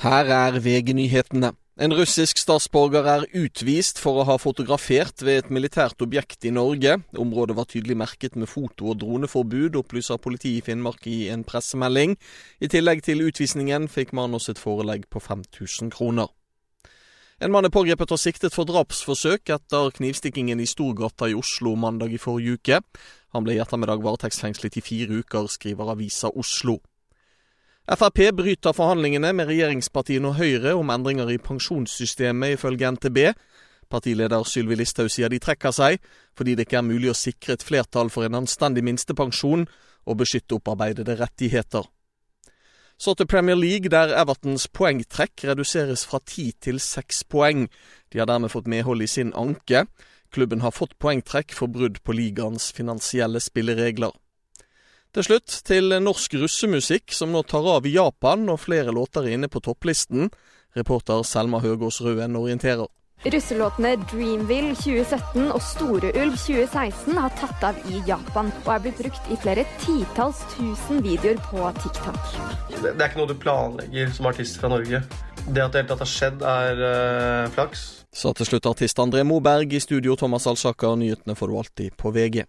Her er VG-nyhetene. En russisk statsborger er utvist for å ha fotografert ved et militært objekt i Norge. Området var tydelig merket med foto- og droneforbud, opplyser politiet i Finnmark i en pressemelding. I tillegg til utvisningen fikk Manos et forelegg på 5000 kroner. En mann er pågrepet og siktet for drapsforsøk etter knivstikkingen i Storgata i Oslo mandag i forrige uke. Han ble i ettermiddag varetektsfengslet i fire uker, skriver avisa Oslo. Frp bryter forhandlingene med regjeringspartiene og Høyre om endringer i pensjonssystemet, ifølge NTB. Partileder Sylvi Listhaug sier de trekker seg, fordi det ikke er mulig å sikre et flertall for en anstendig minstepensjon og beskytte opparbeidede rettigheter. Så til Premier League, der Evertons poengtrekk reduseres fra ti til seks poeng. De har dermed fått medhold i sin anke. Klubben har fått poengtrekk for brudd på ligaens finansielle spilleregler. Til slutt til norsk russemusikk, som nå tar av i Japan, og flere låter er inne på topplisten. Reporter Selma Høgås Røen orienterer. Russelåtene Dreamville 2017 og Storeulv 2016 har tatt av i Japan, og er blitt brukt i flere titalls tusen videoer på TikTok. Det, er ikke noe du planlegger som artist fra Norge. Det at det hele tatt har skjedd, er øh, flaks. Sa til slutt artist André Moberg i studio, Thomas Alsaker. Nyhetene får du alltid på VG.